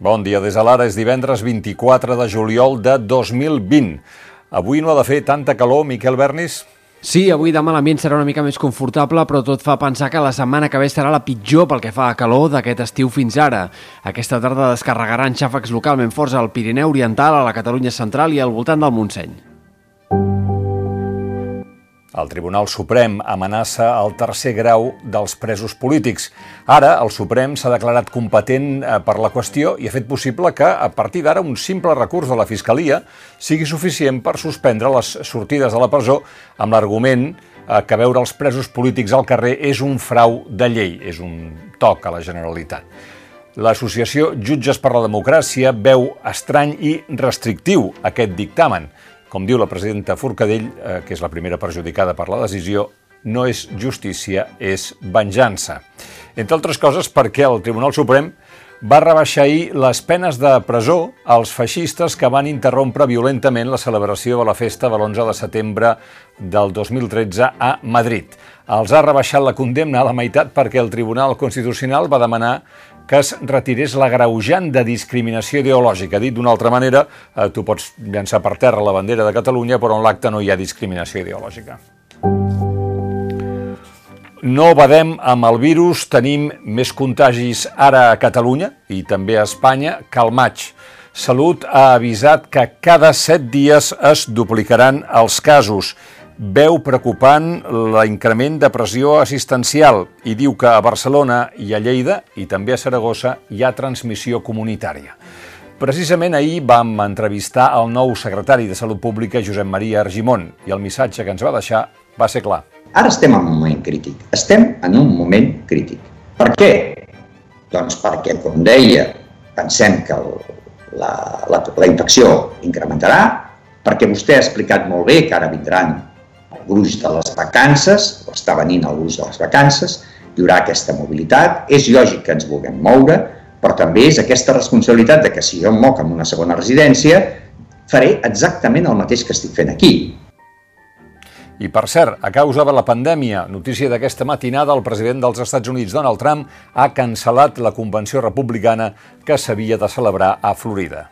Bon dia, des de l'ara és divendres 24 de juliol de 2020. Avui no ha de fer tanta calor, Miquel Bernis? Sí, avui demà l'ambient serà una mica més confortable, però tot fa pensar que la setmana que ve serà la pitjor pel que fa a calor d'aquest estiu fins ara. Aquesta tarda descarregaran xàfecs localment forts al Pirineu Oriental, a la Catalunya Central i al voltant del Montseny. El Tribunal Suprem amenaça el tercer grau dels presos polítics. Ara, el Suprem s'ha declarat competent eh, per la qüestió i ha fet possible que, a partir d'ara, un simple recurs de la Fiscalia sigui suficient per suspendre les sortides de la presó amb l'argument eh, que veure els presos polítics al carrer és un frau de llei, és un toc a la Generalitat. L'associació Jutges per la Democràcia veu estrany i restrictiu aquest dictamen. Com diu la presidenta Forcadell, eh, que és la primera perjudicada per la decisió, no és justícia, és venjança. Entre altres coses perquè el Tribunal Suprem va rebaixar ahir les penes de presó als feixistes que van interrompre violentament la celebració de la festa de l'11 de setembre del 2013 a Madrid. Els ha rebaixat la condemna a la meitat perquè el Tribunal Constitucional va demanar que es retirés l'agreujant de discriminació ideològica. Dit d'una altra manera, eh, tu pots llançar per terra la bandera de Catalunya, però en l'acte no hi ha discriminació ideològica. No badem amb el virus, tenim més contagis ara a Catalunya i també a Espanya que al maig. Salut ha avisat que cada set dies es duplicaran els casos veu preocupant l'increment de pressió assistencial i diu que a Barcelona i a Lleida i també a Saragossa hi ha transmissió comunitària. Precisament ahir vam entrevistar el nou secretari de Salut Pública, Josep Maria Argimon, i el missatge que ens va deixar va ser clar. Ara estem en un moment crític. Estem en un moment crític. Per què? Doncs perquè, com deia, pensem que el, la, la, la infecció incrementarà, perquè vostè ha explicat molt bé que ara vindran gruix de les vacances, o està venint el gruix de les vacances, hi haurà aquesta mobilitat, és lògic que ens vulguem moure, però també és aquesta responsabilitat de que si jo em moc en una segona residència, faré exactament el mateix que estic fent aquí. I per cert, a causa de la pandèmia, notícia d'aquesta matinada, el president dels Estats Units, Donald Trump, ha cancel·lat la convenció republicana que s'havia de celebrar a Florida.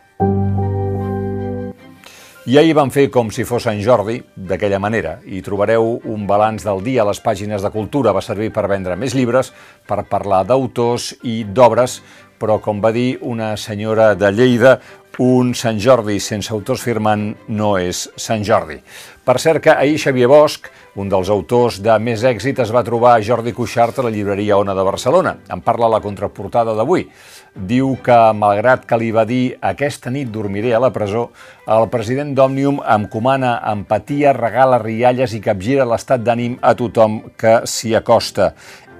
I ahir van fer com si fos Sant Jordi, d'aquella manera, i trobareu un balanç del dia a les pàgines de Cultura. Va servir per vendre més llibres, per parlar d'autors i d'obres, però, com va dir una senyora de Lleida, un Sant Jordi sense autors firmant no és Sant Jordi. Per cert que ahir Xavier Bosch, un dels autors de més èxit, es va trobar a Jordi Cuixart a la llibreria Ona de Barcelona. En parla la contraportada d'avui. Diu que, malgrat que li va dir aquesta nit dormiré a la presó, el president d'Òmnium em comana empatia, regala rialles i capgira l'estat d'ànim a tothom que s'hi acosta.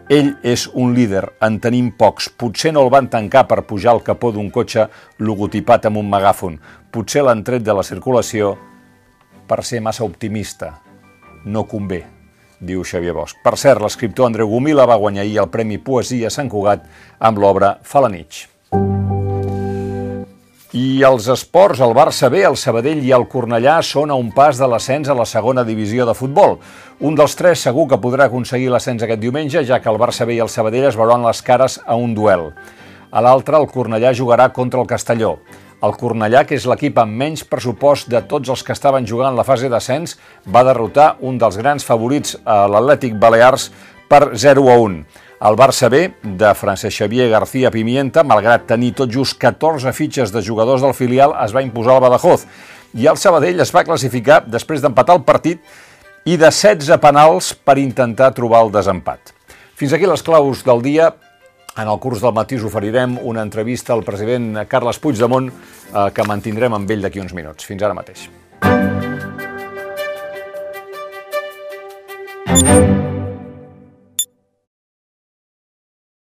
Ell és un líder, en tenim pocs. Potser no el van tancar per pujar al capó d'un cotxe logotipat amb un megàfon. Potser l'han tret de la circulació per ser massa optimista. No convé, diu Xavier Bosch. Per cert, l'escriptor Andreu Gomila va guanyar ahir el Premi Poesia Sant Cugat amb l'obra Falanich. I els esports, el Barça B, el Sabadell i el Cornellà són a un pas de l'ascens a la segona divisió de futbol. Un dels tres segur que podrà aconseguir l'ascens aquest diumenge, ja que el Barça B i el Sabadell es veuran les cares a un duel. A l'altre, el Cornellà jugarà contra el Castelló. El Cornellà, que és l'equip amb menys pressupost de tots els que estaven jugant la fase d'ascens, va derrotar un dels grans favorits, l'Atlètic Balears, per 0 a 1. El Barça B, de Francesc Xavier García Pimienta, malgrat tenir tot just 14 fitxes de jugadors del filial, es va imposar al Badajoz. I el Sabadell es va classificar després d'empatar el partit i de 16 penals per intentar trobar el desempat. Fins aquí les claus del dia. En el curs del matí us oferirem una entrevista al president Carles Puigdemont eh, que mantindrem amb ell d'aquí uns minuts. Fins ara mateix.